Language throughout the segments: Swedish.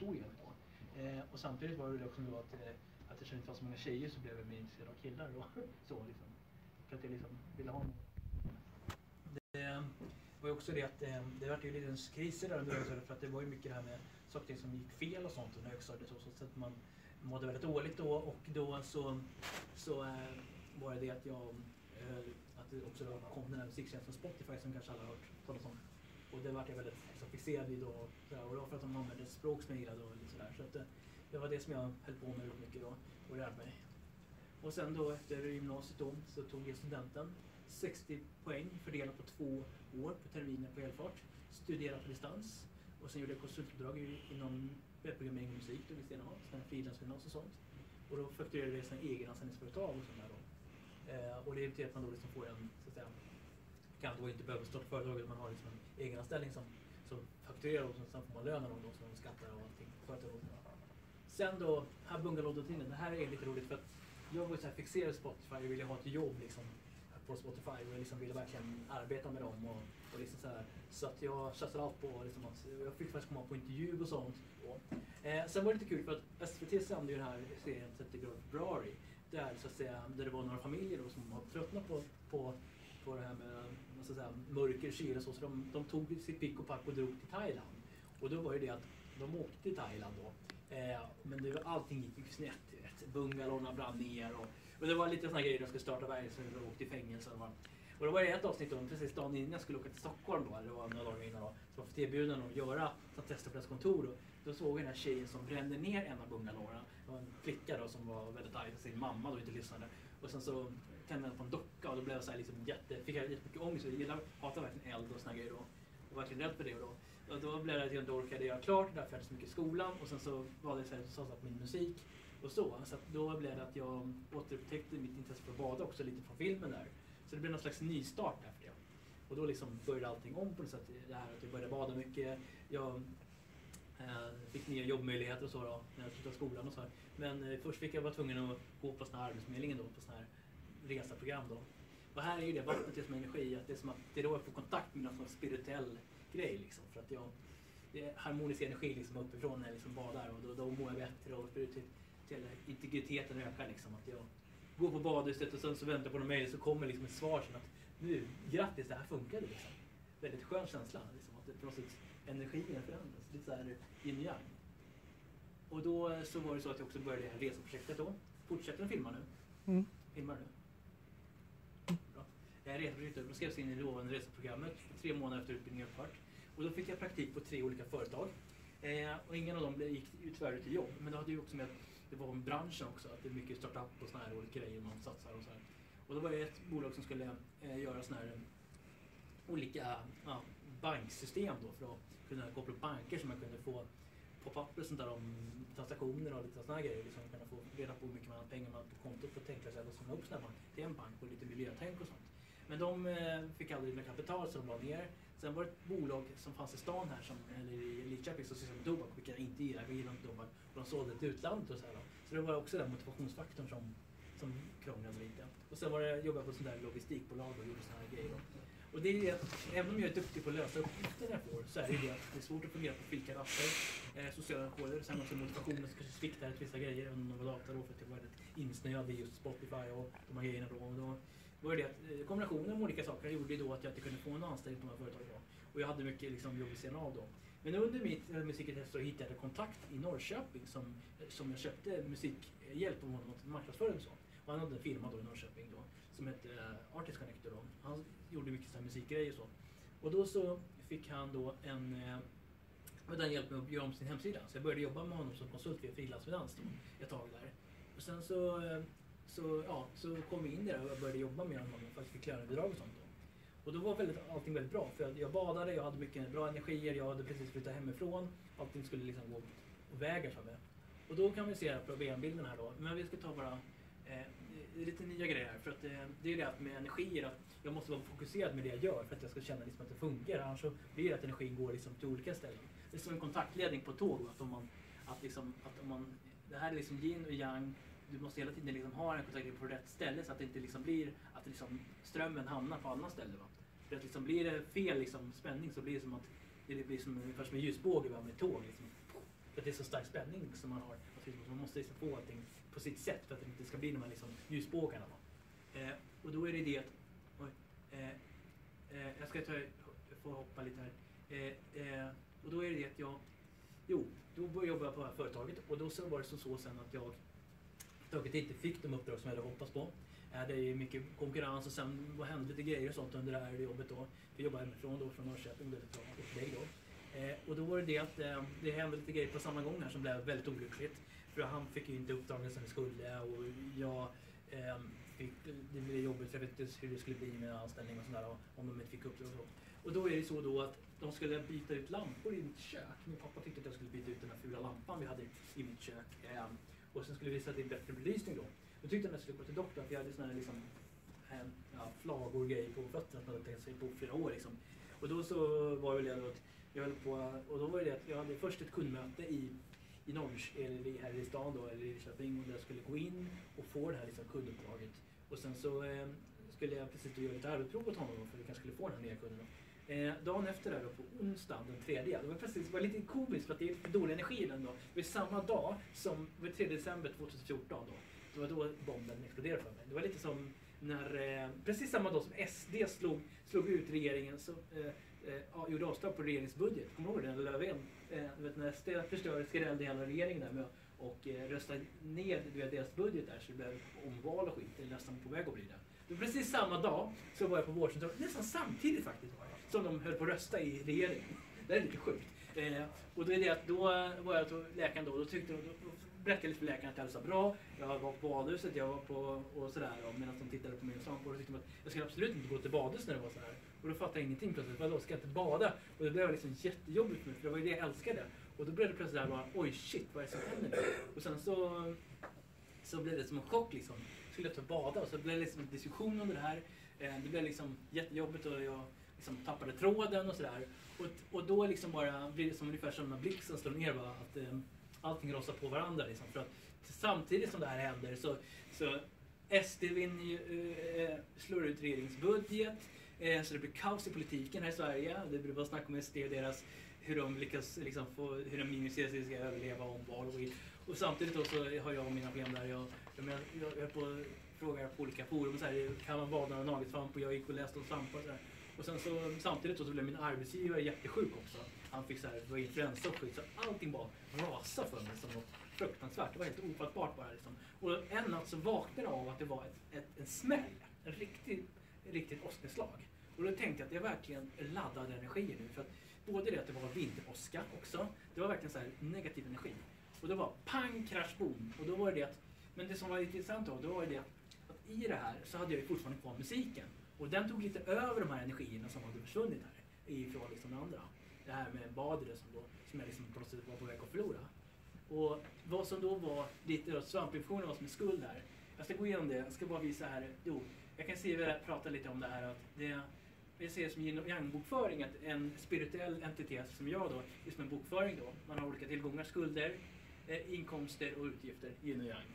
stod jag på. Eh, och samtidigt var det väl också då att, eh, att det inte var så många tjejer så blev jag mer intresserad av killar då. Så liksom. För att jag liksom ville ha någon. Det eh, var ju också det att eh, det var ju lite kriser där under högstadiet för att det var ju mycket det här med saker som gick fel och sånt under högstadiet. Så, så att man mådde väldigt dåligt då och då så, så äh, var det det att jag äh, att det också då kom den här musiktjänsten Spotify som kanske alla har hört talas om. Och det vart jag väldigt liksom, fixerad vid då. Och det var för att de använde ett språk som jag gillade och lite sådär. Så att, eh, det var det som jag höll på med väldigt mycket då och lärde mig. Och sen då efter gymnasiet då så tog jag studenten. 60 poäng fördelat på två år på terminen på helfart. Studerade på distans. Och sen gjorde jag konsultuppdrag inom webbprogrammering och musik då vid Stena Sen frilansgymnasium och sånt. Och då fakturerade jag sina egenanställningsföretag och sådär då. Eh, och det betyder att man då liksom får en, så att säga, kan då inte behöva starta företaget, man har liksom en egenanställning som, som fakturerar och sen får man lönen då som skattar och allting. Sen då, här bungalow-rutinen, det här är lite roligt för att jag var så här fixerad Spotify och ville ha ett jobb liksom på Spotify och jag liksom ville verkligen arbeta med dem. Och, och liksom så, här, så att jag satsade allt på liksom att jag fick faktiskt komma på intervju och sånt. Och, eh, sen var det lite kul för att SVT sände ju den här serien 30 grader februari. Där, så att säga, där det var några familjer då som har tröttnat på, på, på det här med så säga, mörker, kyla och så. Så de, de tog sitt pick och pack och drog till Thailand. Och då var det det att de åkte till Thailand då. Eh, men det, allting gick ju snett. Bungalowna brann ner och och det var lite sådana grejer, de skulle starta verksamhet och åkte i fängelse. Och, och då var det ett avsnitt om precis dagen innan jag skulle åka till Stockholm då, eller det var några dagar innan då, så var jag erbjuden att göra så testa på deras kontor. Och då såg jag den här tjejen som brände ner en av bungalowerna. Det var en flicka då som var väldigt arg på sin mamma då inte lyssnade. Och sen så tände jag på en docka och då blev jag så här liksom jätte, fick jag jättemycket ångest. Jag gillar, hatar verkligen eld och såna grejer då. Och var verkligen rädd för det. Och då, och då blev det att jag inte orkade göra klart, därför hade jag så mycket i skolan. Och sen så valde jag att satsa på min musik och så. Så då blev det att jag återupptäckte mitt intresse för att bada också lite från filmen där. Så det blev någon slags nystart där för det. Och då liksom började allting om på något sätt. Det här att jag började bada mycket. Jag eh, fick nya jobbmöjligheter och så då, när jag slutade skolan och så här. Men eh, först fick jag vara tvungen att gå på sån här Arbetsförmedlingen då, på sån här resaprogram då. Och här är ju det vattnet det som energi, att det är som att det är då jag får kontakt med någon spirituell grej liksom. För att jag, det är harmonisk energi liksom uppifrån när jag liksom badar och då, då mår jag bättre och till integriteten ökar. Liksom, att jag går på badhuset och sen så väntar på någon mejl så kommer liksom ett svar som att nu, grattis, det här funkade. Liksom. Väldigt skön känsla. Liksom, att det på något sätt energin förändras. Lite så här yin yang. Och då så var det så att jag också började det här reseprojektet då. Fortsätter att filma nu? Mm. Filmar du? Bra. Reseprojektet skrevs in i lovande reseprogrammet tre månader efter utbildningen upphört. Och då fick jag praktik på tre olika företag. Eh, och ingen av dem gick tyvärr ut i jobb. Men det hade ju också med det var om branschen också, att det är mycket startup och sådana här olika grejer man satsar och så här. Och då var det ett bolag som skulle eh, göra sådana här eh, olika ja, banksystem då för att kunna koppla upp banker så man kunde få pop-up sånt där om transaktioner och lite sådana här grejer. Liksom kunna få reda på hur mycket man har pengar man har på kontot på ett enklare sätt och samla upp sådana till en bank och lite miljötänk och sånt. Men de eh, fick aldrig något kapital så de la ner. Sen var det ett bolag som fanns i stan här, som, eller i Lidköping, som sysslade med tobak, vilket jag inte gillar. Jag gillar inte tobak. Och de sålde till utlandet och så här. Då. Så det var också den motivationsfaktorn som, som krånglade lite. Och sen var det, jobbade jag på sånt där logistikbolag och gjorde såna här grejer. Då. Och det är det att även om jag är duktig på att lösa uppgifter jag får så är det det att det är svårt att fungera på fika raster, eh, sociala koder, sen också motivationen som kanske sviktar till vissa grejer, även om de var data då för att jag var rätt insnöad i just Spotify och de här grejerna då. Och då var det att eh, kombinationen av olika saker gjorde då att jag inte kunde få en anställning på de här företagen. Och jag hade mycket liksom, jobb vid sidan av då. Men under mitt eh, musikintresse så hittade jag kontakt i Norrköping som, eh, som jag köpte musikhjälp av honom att marknadsföring och så. Och han hade en firma då i Norrköping då som hette Artist Connector. Då. Han gjorde mycket så musikgrejer och så. Och då så fick han då en och den hjälpte mig att göra om sin hemsida. Så jag började jobba med honom som konsult via frilansfinans ett tag där. Och sen så så, ja, så kom vi in i det och började jobba med honom och faktiskt fick lönebidrag och sånt. Då. Och då var väldigt, allting väldigt bra. För jag, badade, jag hade mycket bra energier, jag hade precis flyttat hemifrån. Allting skulle liksom gå vägen för mig. Och då kan vi se problembilden här då. Men vi ska ta bara eh, lite nya grejer här. För att, eh, det är ju det att med energier, att jag måste vara fokuserad med det jag gör för att jag ska känna liksom att det funkar. Annars så blir det att energin går liksom till olika ställen. Det är som en kontaktledning på tåg. Att om man, att liksom, att om man, det här är liksom yin och yang du måste hela tiden liksom ha den kontakten på rätt ställe så att det inte liksom blir att liksom strömmen hamnar på annat ställe. Va? För att liksom blir det fel liksom spänning så blir det som att det blir som ungefär som en ljusbåge med tåg. Liksom. För att det är så stark spänning som man har. Man måste liksom få allting på sitt sätt för att det inte ska bli de här liksom, ljusbågarna. Eh, och då är det det att... Oj, eh, eh, jag ska ta, jag får hoppa lite här. Eh, eh, och då är det det att jag... Jo, då började jag jobba på det här företaget och då så var det som så sen att jag taget inte fick de uppdrag som jag hade hoppats på. Eh, det är ju mycket konkurrens och sen vad hände lite grejer och sånt under det här jobbet då. Vi jobbade hemifrån då, från Norrköping, väldigt bra upplägg då. Eh, och då var det det att eh, det hände lite grejer på samma gång här som blev väldigt olyckligt. För han fick ju inte uppdragen som vi skulle och jag eh, fick, det blev jobbigt för jag vet inte hur det skulle bli med anställning och sådär om de inte fick uppdrag och så. Och då är det så då att de skulle byta ut lampor i mitt kök. Min pappa tyckte att jag skulle byta ut den här fula lampan vi hade i mitt kök. Eh, och sen skulle vi sätta in bättre belysning då. Då tyckte han att jag skulle gå till doktorn för jag hade såna här liksom, eh, ja, flagor och grejer på fötterna som jag hade tänkt sig på flera år. Liksom. Och då så var det väl att jag höll på, och då var det det att jag hade först ett kundmöte i, i Norrs, eller här i stan då, eller i Köping, där jag skulle gå in och få det här liksom, kunduppdraget. Och sen så eh, skulle jag precis göra lite arbetsprov åt honom då, för att kanske skulle få den här nya kunden. Eh, dagen efter det här då, på onsdagen den tredje, det var precis, det var lite komiskt för att det är lite dålig energi den då. Det var samma dag som, det var 3 december 2014 då. Det var då bomben exploderade för mig. Det var lite som när, eh, precis samma dag som SD slog, slog ut regeringen så eh, eh, gjorde avslag på regeringsbudget. Kommer du ihåg det, Löfven. Eh, vet, när SD förstörde, skrällde hela regeringen där med och eh, röstade ner deras budget där så det blev omval och skit. Det är nästan på väg att bli det. det var precis samma dag så var jag på vårdcentralen, nästan samtidigt faktiskt, som de höll på att rösta i regeringen. Det är lite sjukt. Eh, och då är det att då eh, var jag till läkaren då, då tyckte då, då berättade jag lite för läkaren att jag hade så bra. Jag var på badhuset, jag var på och sådär medan de tittade på mig och sa Och tyckte att jag skulle absolut inte gå till badhus när det var så här. Och då fattade jag ingenting plötsligt. Vadå, ska jag inte bada? Och det blev liksom jättejobbigt för mig, för det var ju det jag älskade. Och då blev det plötsligt där bara, oj shit, vad är det som händer nu? Och sen så, så blev det som en chock liksom. Skulle jag ta och bada och så blev det liksom en diskussion om det här. Eh, det blev liksom jättejobbigt och jag liksom tappade tråden och sådär. Och, och då liksom bara blir det som ungefär som när blixten slår ner bara, att eh, allting rasar på varandra. Liksom. För att samtidigt som det här händer så, så SD vinner, eh, eh, slår ut regeringsbudget. Eh, så det blir kaos i politiken här i Sverige. Det blir bara snack om SD och deras, hur de lyckas liksom få, hur de minus ska överleva omval och Och samtidigt då så har jag mina problem där. Jag, jag, menar, jag, jag på frågar på olika forum så här, kan man bada med nagelsvamp? Och jag gick och läste om svampar och så här. Och sen så samtidigt då så blev min arbetsgivare jättesjuk också. Han fick så här, det var influensa och skit, så allting bara rasade för mig som något fruktansvärt. Det var helt ofattbart bara liksom. Och en natt så vaknade jag av att det var ett, ett, en smäll. En riktigt, riktigt åsknedslag. Och då tänkte jag att det är verkligen laddad energi nu. För att både det att det var vinteråska också, det var verkligen så här negativ energi. Och det var pang, krasch, boom. Och då var det det att, men det som var intressant då, då var det att, att i det här så hade jag ju fortfarande kvar musiken. Och den tog lite över de här energierna som hade försvunnit här ifrån liksom det andra. Det här med badet som, då, som jag liksom på något sätt var på väg att förlora. Och vad som då var lite svampinfektioner, vad som är skuld här. Jag ska gå igenom det, jag ska bara visa här. Jo, jag kan se, vi prata lite om det här att det vi ser det som yin yang-bokföring, att en spirituell entitet som jag då, just en bokföring då, man har olika tillgångar, skulder, eh, inkomster och utgifter, yin och yang.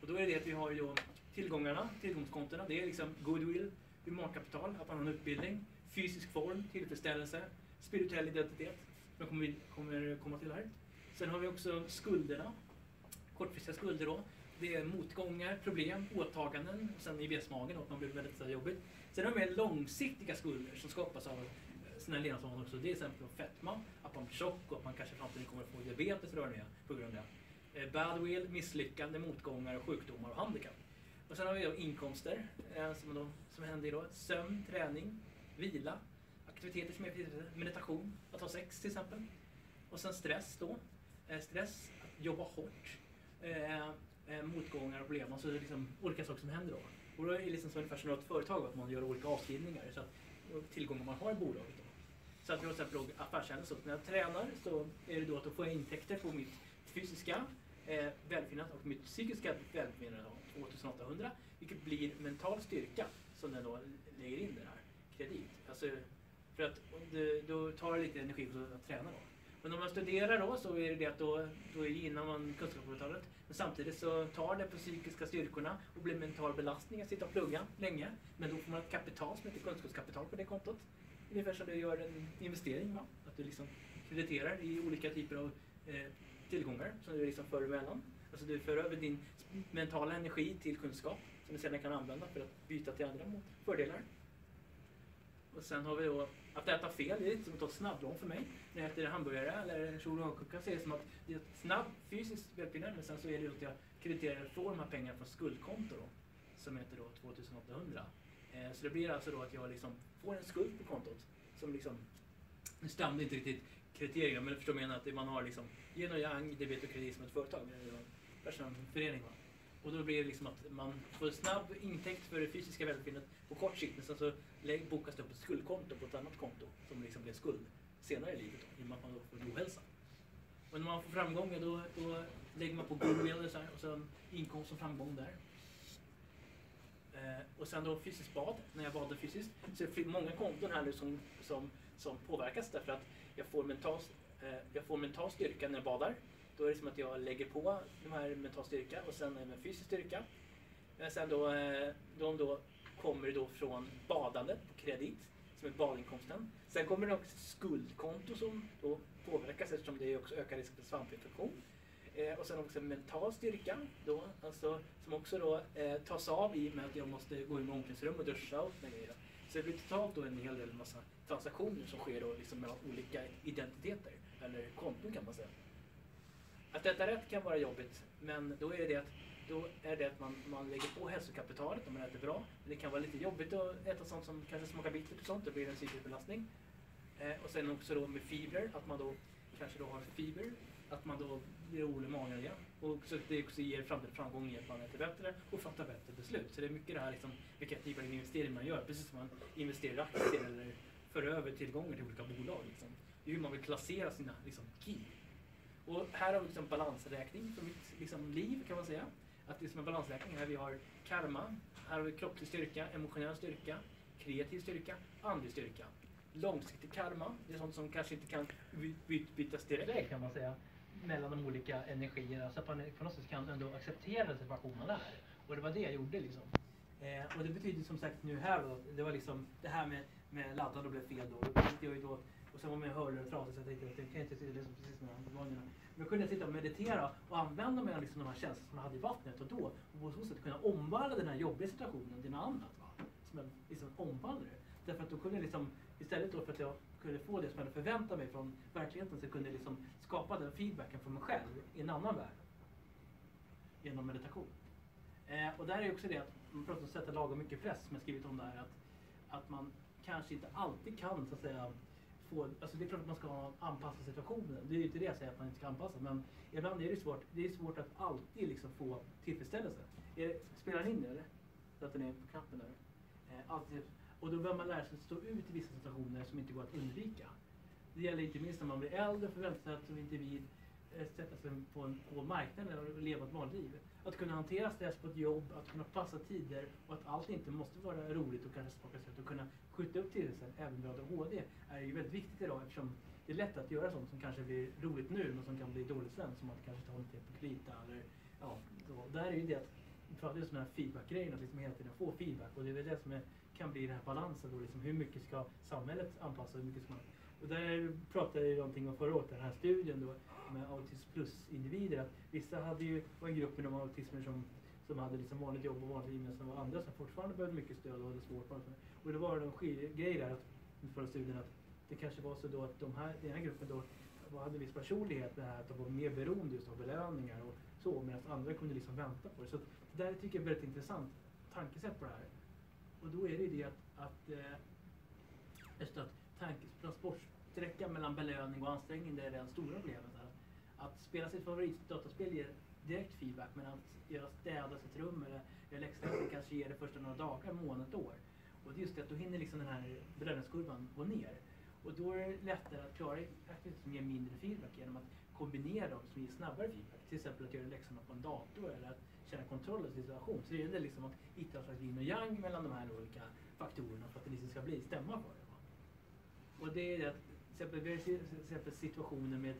Och då är det det att vi har ju då tillgångarna, tillgångskontona, det är liksom goodwill, humankapital, att man har en utbildning, fysisk form, tillfredsställelse, spirituell identitet, som kommer, kommer komma till här. Sen har vi också skulderna, kortfristiga skulder då. Det är motgångar, problem, åtaganden, sen i besmagen att man blir väldigt så jobbigt. Sen har vi mer långsiktiga skulder som skapas av eh, sina levnadsvanor också. Det är till exempel fetma, att man blir tjock och att man kanske i framtiden kommer att få diabetes på grund av det. Eh, Badwill, misslyckande, motgångar, sjukdomar och handikapp. Och sen har vi då inkomster eh, som, då, som händer då. Sömn, träning, vila, aktiviteter som är meditation, att ha sex till exempel. Och sen stress då. Eh, stress, att jobba hårt, eh, motgångar och problem. Alltså liksom olika saker som händer då. Och då är det liksom som ungefär som ett företag, att man gör olika avskrivningar. Så att tillgångar man har i bolaget. Då. Så att vi har till exempel affärshändelser. När jag tränar så är det då att då får jag intäkter på mitt fysiska eh, välfinnande och mitt psykiska välbefinnande 2800. Vilket blir mental styrka som den då lägger in den här kredit. Alltså, för att du, då tar det lite energi för att träna då. Men om man studerar då så är det det att då, då innan man kunskapsavtalet. Men samtidigt så tar det på psykiska styrkorna och blir mental belastning att sitta och plugga länge. Men då får man ett kapital som heter kunskapskapital på det kontot. Ungefär som du gör en investering. Va? Att du liksom krediterar i olika typer av eh, tillgångar som du liksom för emellan. Alltså du för över din mentala energi till kunskap som du sedan kan använda för att byta till andra fördelar. Och sen har vi då att äta fel, det är lite som att ta ett snabblån för mig. När jag äter hamburgare eller churraskuka så är det som att det är ett snabbt fysiskt välbefinnande men sen så är det att jag krediterar, får de här pengarna från skuldkonto då, som heter då 2800. Eh, så det blir alltså då att jag liksom får en skuld på kontot som liksom, nu stämde inte riktigt kriterierna men du förstår vad jag menar att man har liksom yin och yang, debit och kredit som ett företag, eller en förening. Va? Och då blir det liksom att man får snabb intäkt för det fysiska välbefinnandet på kort sikt men sen så bokas det upp ett skuldkonto på ett annat konto som liksom blir skuld senare i livet då, i och med att man då får ohälsa. Men när man får framgångar då, då lägger man på goodwill och, så här, och sen inkomst och framgång där. Eh, och sen då fysiskt bad, när jag badade fysiskt. Så är det många konton här nu som, som, som påverkas därför att jag får, mental, eh, jag får mental styrka när jag badar. Då är det som att jag lägger på de här mental styrka och sen även fysisk styrka. Men sen då, eh, de då kommer då från badandet på kredit, som är badinkomsten. Sen kommer det också skuldkonto som då påverkas eftersom det också ökar risken för svampinfektion. Eh, och sen också mental styrka då, alltså, som också då eh, tas av i och med att jag måste gå in i omklädningsrum och duscha och sådana grejer. Så det blir totalt då en hel del massa transaktioner som sker då liksom mellan olika identiteter, eller konton kan man säga. Att äta rätt kan vara jobbigt, men då är det att, då är det att man, man lägger på hälsokapitalet om man äter bra. Men det kan vara lite jobbigt att äta sånt som kanske smakar bittert och sånt, det blir en psykisk belastning. Eh, och sen också då med fibrer, att man då kanske då har fiber, att man då ger Ole i magen igen. Och så det också ger framtida framgång i att man äter bättre och fattar bättre beslut. Så det är mycket det här liksom, vilka typer av investeringar man gör, precis som man investerar i aktier eller för över tillgångar till olika bolag. Liksom. Det är hur man vill placera sina liksom, key. Och här har vi liksom balansräkning för mitt liksom, liv kan man säga. Att det är som en balansräkning. Här vi har karma, här har vi kroppslig styrka, emotionell styrka, kreativ styrka, andlig styrka. Långsiktig karma, det är sånt som kanske inte kan bytas direkt kan man säga mellan de olika energierna så att man på något sätt kan ändå acceptera situationen där. Och det var det jag gjorde liksom. Eh, och det betyder som sagt nu här då, det var liksom det här med, med laddad och blev fel då. då jag ju då och sen var min hörlurar trasig så jag tänkte att jag kan inte sitta liksom precis med vanliga. Men jag kunde sitta och meditera och använda mig av liksom de här känslorna som jag hade i vattnet och då. Och på så sätt kunna omvandla den här jobbiga situationen till något annat. Va? Som jag liksom omvandlade det. Därför att då kunde jag liksom, istället då för att jag kunde få det som jag hade förväntat mig från verkligheten så kunde jag liksom skapa den feedbacken för mig själv i en annan värld. Genom meditation. Eh, och där är också det att man pratar om att sätta lagom mycket press som jag skrivit om där. Att, att man kanske inte alltid kan så att säga få, alltså det är klart att man ska anpassa situationen. Det är ju inte det jag säger att man inte ska anpassa. Men ibland är det svårt, det är svårt att alltid liksom få tillfredsställelse. Är det, spelar den in det eller? Så att den är på knappen där. Eh, alltid, och då behöver man lära sig att stå ut i vissa situationer som inte går att undvika. Det gäller inte minst när man blir äldre och förväntar sig att som individ eh, sätta sig på, en, på marknaden och leva ett vanligt liv. Att kunna hantera stress på ett jobb, att kunna passa tider och att allt inte måste vara roligt och kanske smaka sött och kunna skjuta upp tillväxten även med ADHD är ju väldigt viktigt idag eftersom det är lätt att göra sånt som kanske blir roligt nu men som kan bli dåligt sen. Som att kanske ta lite på krita eller ja. Då. Där är ju det att vi pratar om den här feedback-grejen, att liksom hela tiden få feedback och det är väl det som är, kan bli den här balansen då liksom hur mycket ska samhället anpassa hur mycket ska man och där pratade jag någonting om förra året, den här studien då med autism plus-individer. Att vissa hade ju, var en grupp med de autismer som, som hade liksom vanligt jobb och vanligt liv men som var andra som fortfarande behövde mycket stöd och hade svårt. Och det var en grej där att, förra studien att det kanske var så då att de här, den här gruppen då hade en viss personlighet med att de var mer beroende just av belöningar och så medan andra kunde liksom vänta på det. Så det där tycker jag är väldigt intressant tankesätt på det här. Och då är det det att, att eh, just att transportsträckan mellan belöning och ansträngning det är det stora problemet. Här. Att spela sitt favoritdataspel ger direkt feedback men att göra städa sitt rum eller göra läxläsning kanske ger det första några dagar, månad, år. Och det är just det att då hinner liksom den här belöningskurvan gå ner. Och då är det lättare att klara aktiviteter som ger mindre feedback genom att kombinera dem som ger snabbare feedback. Till exempel att göra läxorna på en dator eller att känna kontroll över situation. Så det gäller liksom att hitta en slags yin och yang mellan de här olika faktorerna för att det liksom ska bli stämma för det. Och det är att till exempel, vi har exempel situationer med,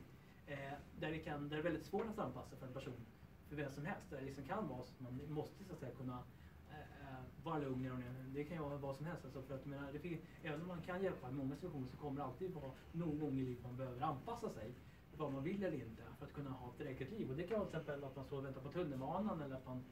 eh, där, det kan, där det är väldigt svårt att anpassa för en person, för vem som helst. Där det liksom kan vara så att man måste så att säga kunna eh, eh vara lugn. Det kan ju vara vad som helst. Alltså för att, menar, det finns, även om man kan hjälpa i många situationer så kommer det alltid vara någon gång i livet man behöver anpassa sig. vad man vill eller inte för att kunna ha ett drägligt liv. Och det kan vara till exempel att man står och väntar på tunnelbanan eller att man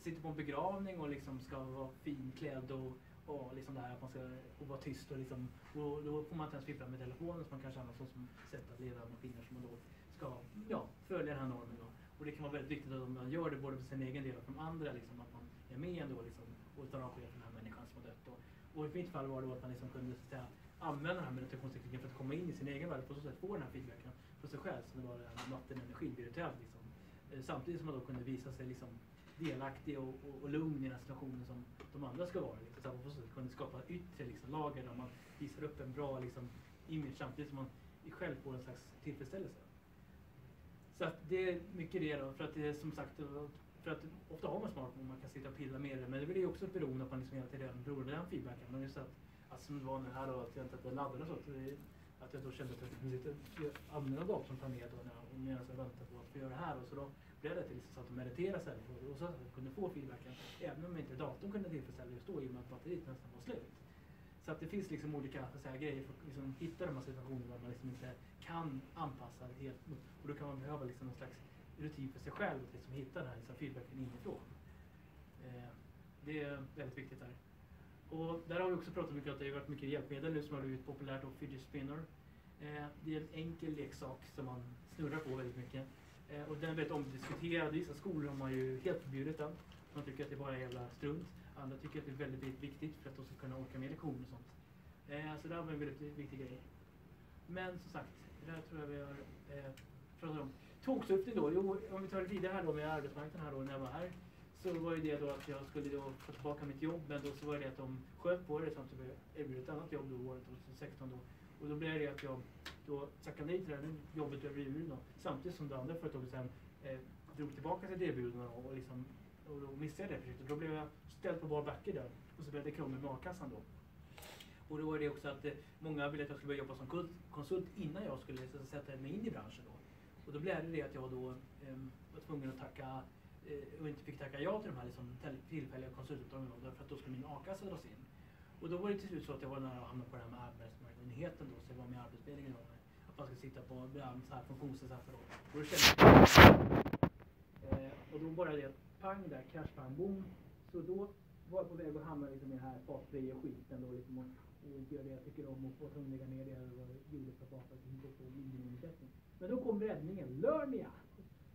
sitter på en begravning och liksom ska vara finklädd och, och liksom det här att man ska och vara tyst och liksom, och då får man inte ens fippla med telefonen som man kanske använder som sätt att leva maskiner som man då ska ja, följa den här normen. Då. Och det kan vara väldigt viktigt att man gör det både för sin egen del och för de andra, liksom, att man är med ändå liksom, och tar avsked från den här människan som har dött. Och, och i mitt fall var det då att man liksom kunde så att säga, använda den här meditationstekniken för att komma in i sin egen värld och på så sätt få den här feedbacken på sig själv som det var den vattenenergin virtuellt. Liksom. Eh, samtidigt som man då kunde visa sig liksom delaktig och, och, och lugn i den här situationen som de andra ska vara. Liksom. Så att man på så sätt kunde skapa yttre liksom, lager där man visar upp en bra liksom, image samtidigt som man själv får en slags tillfredsställelse. Så att det är mycket det då, för att det är som sagt, för att ofta har man smartphone, man kan sitta och pilla med det, men det blir ju också ett beroende att man liksom hela tiden den feedbacken. Men just att, att som det var nu här då, att jag inte laddade och så det, att jag då kände att jag kunde sitta och använda datorn som med då när jag, medan jag väntade på att få göra det här. Och så då blev till så att de istället för, och så att de kunde få feedbacken, även om inte datorn kunde tillfredsställa just då i och med att batteriet nästan var slut. Så att det finns liksom olika så här, grejer för att liksom hitta de här situationerna där man liksom inte kan anpassa det helt. Och då kan man behöva liksom någon slags rutin för sig själv att liksom hitta den här liksom feedbacken inifrån. Eh, det är väldigt viktigt där. Och där har vi också pratat mycket om att det har varit mycket hjälpmedel nu som har blivit populärt och fidget spinner. Eh, det är en enkel leksak som man snurrar på väldigt mycket. Eh, och den är väldigt omdiskuterad. I Vissa skolor har man ju helt förbjudit den. Man tycker att det bara är jävla strunt. Andra tycker att det är väldigt viktigt för att de ska kunna orka med lektioner och sånt. Eh, så det här var en väldigt viktig grej. Men som sagt, det där tror jag vi har eh, pratat om. Tågsurfning då, jo, om vi tar det vidare här då med arbetsmarknaden här då när jag var här. Så var ju det då att jag skulle då få tillbaka mitt jobb men då så var det att de sköt på det samt att jag erbjöd ett annat jobb då året 2016 då. Och då blev det att jag då tackade nej till det här jobbet över jul samtidigt som det andra företaget sen eh, drog tillbaka sitt erbjudande och, liksom, och då missade jag det projektet. Då blev jag ställd på bar backe där och så blev det krångel med a-kassan då. Och då var det också att eh, många ville att jag skulle börja jobba som konsult innan jag skulle så, sätta mig in i branschen då. Och då blev det att jag då eh, var tvungen att tacka eh, och inte fick tacka ja till de här liksom, tillfälliga konsultuppdragen därför att då skulle min a-kassa dras in. Och då var det till slut så att jag var nära att hamna på den här med Arbetsmarknadsmyndigheten då, så jag var med i Arbetsförmedlingen då. Att man ska sitta på så här funktionsnedsatta då. Och då kände jag, eh, och då bara det pang där, crash pang boom. Så då var jag på väg att hamna liksom i den här fas 3 skiten då liksom och, och inte göra det jag tycker om och få tvungen lägga ner det jag gjorde för att bara för att inte få. Men då kom räddningen, Lörnia!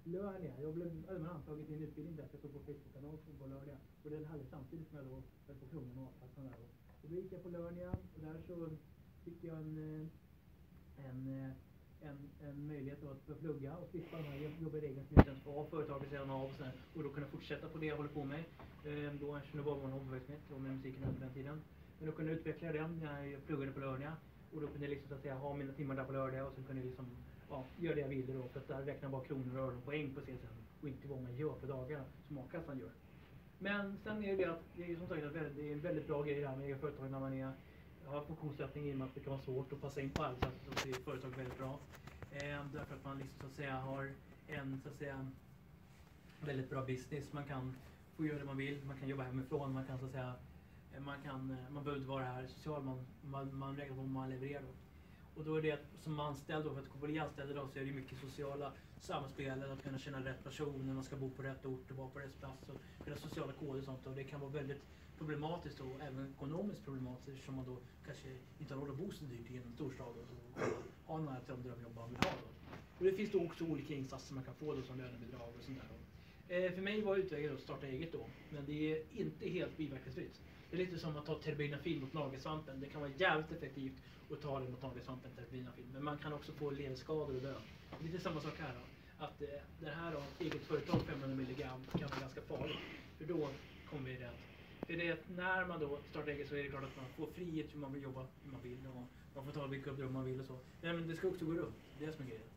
Lörnia. Jag blev allmän antagen till en utbildning där, jag såg på Facebook-annonsen på lördag. Och den hade samtidigt som jag då höll på att och a-kassan där. Och då gick jag på Lernia och där så fick jag en, eh, en, eh, en, en möjlighet att plugga och slippa de här jobbiga reglerna som jag inte ens var företaget redan av och, sådär, och då kunna fortsätta på det jag håller på med. Ehm, då eftersom det var en hobbyverksamhet och med musiken under den tiden. Men då kunde jag utveckla den när jag pluggade på Lernia och då kunde jag liksom så att säga ha mina timmar där på lördag och sen kunde jag liksom ja, göra det jag ville då för att där räknar jag bara kronor och ören poäng på CSN och inte vad man gör på dagarna som a-kassan gör. Men sen är det ju att det är som sagt det är en väldigt bra grej det här med eget företag när man är har funktionssättning i och med att det kan vara svårt att passa in på arbetsplatsen så är företag väldigt bra. Eh, därför att man liksom så att säga har en så att säga väldigt bra business. Man kan få göra det man vill, man kan jobba hemifrån, man kan så att säga man, kan, man behöver inte vara här social, man, man, man räknar på vad man levererar. Och då är det att som anställd, då, för att bli anställd idag så är det mycket sociala samspel, att kunna känna rätt personer, man ska bo på rätt ort och vara på rätt plats. Och hela sociala koder och sånt. Och det kan vara väldigt problematiskt och även ekonomiskt problematiskt eftersom man då kanske inte har råd att bo så dyrt i en storstad och ha några drömjobb man vill ha. Då. Och det finns då också olika insatser man kan få då som lönebidrag och sånt där. Eh, för mig var utvägen att starta eget då, men det är inte helt biverkningsfritt. Det är lite som att ta terbinafil mot nagelsvampen. Det kan vara jävligt effektivt att ta det mot nagelsvampen, terbinafil. Men man kan också få ledskador och dö. Lite samma sak här. Då. Att eh, det här då, eget företag 500 mg kan vara ganska farligt. För då kommer vi rätt. För det är att när man då startar eget så är det klart att man får frihet hur man vill jobba, hur man vill. Och man får ta vilka uppdrag man vill och så. Nej, men det ska också gå runt. Det är det som är grejen.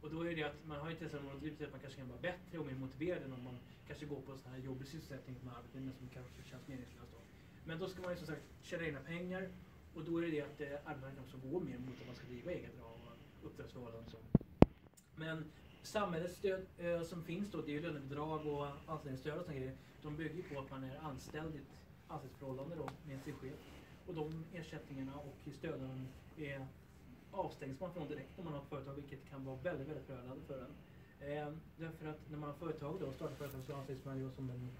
Och då är det att man har inte ens något liv att man kanske kan vara bättre och mer motiverad än om man kanske går på en sån här jobbig sysselsättning med arbete som kanske känns meningslöst. Men då ska man ju som sagt tjäna egna pengar och då är det det att eh, arbetsmarknaden också går mer mot att man ska driva eget och uppdragsförhållanden och så. Men samhällets stöd eh, som finns då, det är ju lönebidrag och anställningsstöd och sådana grejer. De bygger på att man är anställd i ett anställningsförhållande då med sin chef. Och de ersättningarna och stöden är avstängs man från direkt om man har ett företag, vilket kan vara väldigt, väldigt förödande för en. Eh, därför att när man har företag då, startar företag så anses man ju som en,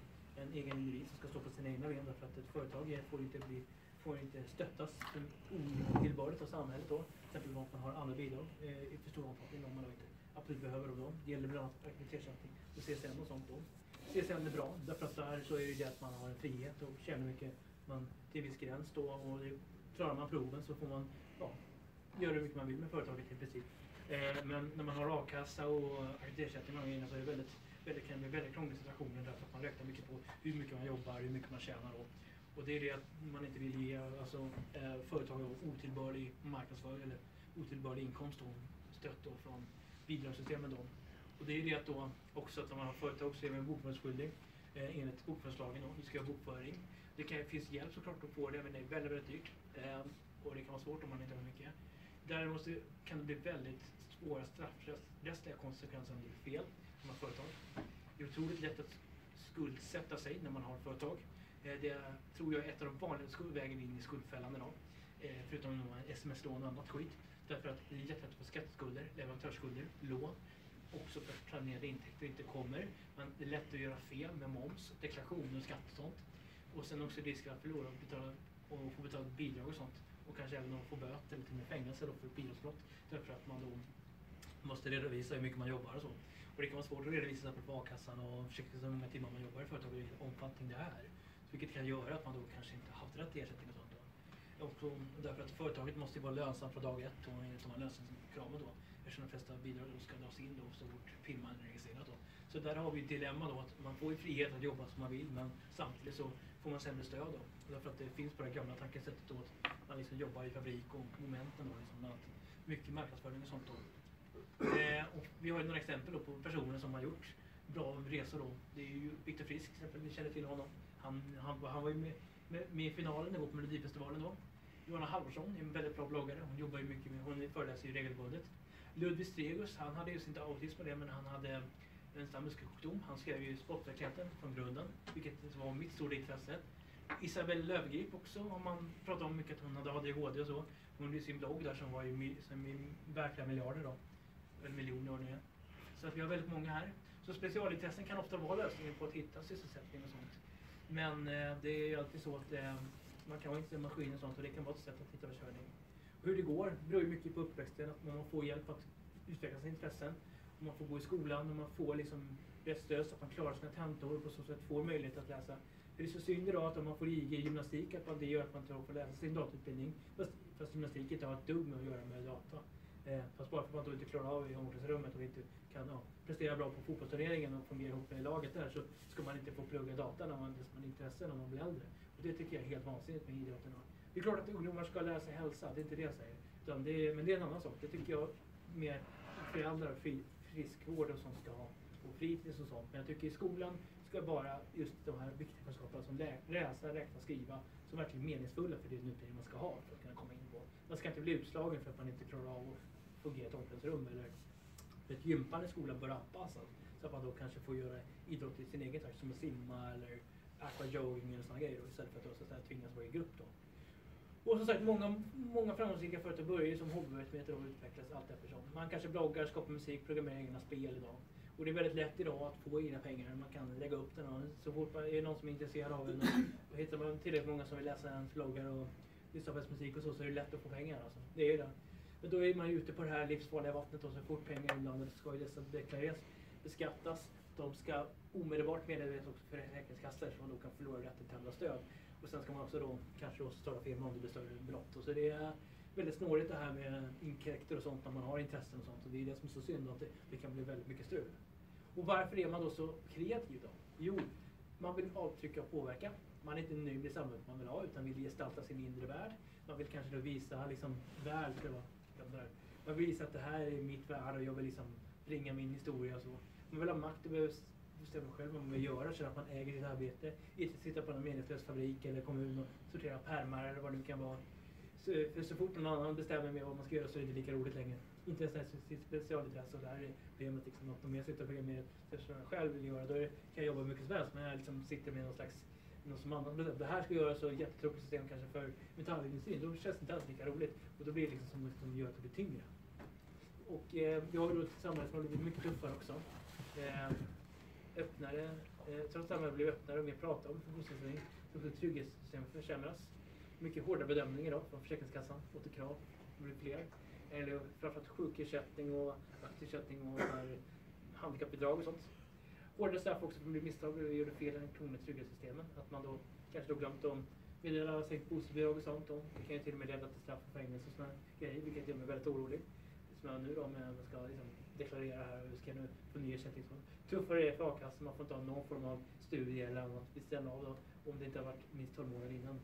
en egen individ som ska stå på sina egna ben. Därför att ett företag får inte bli får inte stöttas otillbörligt av samhället då. Till exempel om man har andra bidrag eh, i för stor omfattning om man inte absolut behöver dem. Det gäller bland annat aktivitetsersättning och CSN och sånt då. CSN är bra därför att där så är det det att man har en frihet och tjänar mycket man, till viss gräns då och det, klarar man proven så får man ja, göra hur mycket man vill med företaget i princip. Eh, men när man har a-kassa och aktivitetsersättning och så är det väldigt, väldigt, kan bli väldigt krångliga situationer därför att man räknar mycket på hur mycket man jobbar, hur mycket man tjänar. Och, och det är det att man inte vill ge alltså, eh, företag otillbörlig marknadsföring eller otillbörlig inkomst och stött då från bidragssystemen. Då. Och det är det att då också att när man har företag så är man bokföringsskyldig eh, enligt bokföringslagen. Vi ska göra bokföring. Det kan, finns hjälp såklart att få det men det är väldigt, väldigt dyrt. Eh, och det kan vara svårt om man inte har mycket. Däremot kan det bli väldigt svåra straffrättsliga konsekvenser om det är fel när man har företag. Det är otroligt lätt att skuldsätta sig när man har företag. Eh, det tror jag är ett av de vanligaste vägen in i skuldfällan idag. Eh, förutom sms-lån och annat skit. Därför att det är lätt att få skatteskulder, leverantörsskulder, lån. Också för att planerade intäkter inte kommer. Men det är lätt att göra fel med moms, deklarationer och skatt och sånt. Och sen också risken att förlora och, betala, och få betala bidrag och sånt. Och kanske även att få böter eller till och med fängelse då för bidragsbrott. Därför att man då måste redovisa hur mycket man jobbar och så. Och det kan vara svårt att redovisa sig på a-kassan och försöka hur många timmar man jobbar i företaget och vilken omfattning det är. Vilket kan göra att man då kanske inte haft rätt till ersättning och sånt. Då. Och därför att företaget måste ju vara lönsamt från dag ett och enligt de här lönsamhetskraven då. Eftersom de flesta bidrag då ska dras in då så fort firman är registrerad då. Så där har vi ett dilemma då att man får ju frihet att jobba som man vill men samtidigt så får man sämre stöd då. Därför att det finns på det gamla tankesättet då att man liksom jobbar i fabrik och momenten då liksom att mycket marknadsföring och sånt då. Eh, och vi har ju några exempel då på personer som har gjort bra resor då. Det är ju Viktor Frisk till exempel, vi känner till honom. Han, han, han var ju med, med, med i finalen ihop med Melodifestivalen då. Johanna Halvarsson är en väldigt bra bloggare. Hon jobbar ju mycket med, hon föreläser ju regelbundet. Ludvig Stregus, han hade just inte autism det, men han hade en stammuskelsjukdom. Han skrev ju Sportverkligheten från grunden, vilket var mitt stora intresse. Isabelle Löfgrip också, om man pratar om mycket att hon hade ADHD och så. Hon hade sin blogg där som var ju som verkliga miljarder då. Eller miljoner år nu. Så att vi har väldigt många här. Så specialintressen kan ofta vara lösningen på att hitta sysselsättning och sånt. Men eh, det är ju alltid så att eh, man kan vara inte maskin och sånt och det kan vara ett sätt att hitta försörjning. Och hur det går beror ju mycket på uppväxten, att man får hjälp att utveckla sina intressen. Och man får gå i skolan och man får liksom rätt stöd så att man klarar sina tentor och på så sätt får möjlighet att läsa. För det är så synd idag att om man får IG i gymnastik att man, det gör att man inte får läsa sin datautbildning. Fast, fast gymnastik inte har ett dugg med att göra med data. Eh, fast bara för att man då inte klarar av i omklädningsrummet och inte kan ja, prestera bra på fotbollsturneringen och fungera ihop med laget där så ska man inte få plugga data när man, har intresse när man blir äldre. Och det tycker jag är helt vansinnigt med idrotten. Det är klart att ungdomar ska lära sig hälsa, det är inte det jag säger. Utan det är, men det är en annan sak. Det tycker jag mer föräldrar, fri, friskvård och sånt ska ha. Och fritids och sånt. Men jag tycker i skolan ska bara just de här viktiga kunskaperna som lä läsa, räkna, skriva som verkligen är meningsfulla för den utbildning man ska ha för att kunna komma in på. Man ska inte bli utslagen för att man inte klarar av att fungera i ett omklädningsrum eller ett gympan i skolan bör anpassas så att man då kanske får göra idrott i sin egen takt som att simma eller aquajogging eller sådana grejer då, istället för att då, så att tvingas vara i grupp då. Och som sagt, många, många framgångsrika företag börjar ju som hobbyverksamheter och utvecklas allt eftersom. Man kanske bloggar, skapar musik, programmerar egna spel idag. Och det är väldigt lätt idag att få egna pengar. Man kan lägga upp den och så fort man är någon som är intresserad av den och hittar man tillräckligt många som vill läsa ens bloggar och lyssna på ens musik och så, så är det lätt att få pengar. Alltså. Det är ju det. Men då är man ju ute på det här livsfarliga vattnet och så fort pengar inblandade ska ju dessa deklareras, beskattas. De ska omedelbart meddelas också för Försäkringskassan så man då kan förlora rätten till andra stöd. Och sen ska man också då kanske då starta firma om det blir större brott. Och så det är väldigt snårigt det här med inkräkter och sånt när man har intressen och sånt. Och det är det som är så synd att det, det kan bli väldigt mycket strul. Och varför är man då så kreativ då? Jo, man vill avtrycka och påverka. Man är inte nöjd med samhället man vill ha utan vill gestalta sin inre värld. Man vill kanske då visa liksom värld, man vill visa att det här är mitt värld och jag vill liksom bringa min historia och så. Man vill ha makt och bestämma själv vad man vill göra, känna att man äger sitt arbete. Inte sitta på en meningslös fabrik eller kommun och sortera pärmar eller vad det nu kan vara. Så, för så fort någon annan bestämmer med vad man ska göra så är det inte lika roligt längre. Inte ens sitt specialintresse och det här är problemet liksom något om jag sitter och programmerar eftersom jag själv vill göra då kan jag jobba mycket som helst men jag liksom sitter med någon slags någon som annan bestämt det här ska göras så jättetråkigt system kanske för metallindustrin. Då känns det inte alls lika roligt. Och då blir det liksom som att det gör att det blir tyngre. Och eh, vi har ju då ett samhälle som har blivit mycket tuffare också. Eh, öppnare, eh, trots att samhället blir öppnare och mer prata om funktionsnedsättning så också trygghetssystemet försämras. Mycket hårda bedömningar då från Försäkringskassan, återkrav, det blir fler. Eller framförallt sjukersättning och aktiversättning och handikappbidrag och sånt. Hårdare straff också för att bli misstag och gjorde fel i de. Att man då kanske då glömt om meddela sänkt bostadsbidrag och sånt. Och det kan ju till och med leda till straff och fängelse och sådana grejer, vilket gör mig väldigt orolig. Som jag nu då med man ska liksom deklarera här och ska nu få ny ersättning. Tuffare är det för a-kassan, man får inte ha någon form av studie eller annat vid sidan av då, om det inte har varit minst 12 månader innan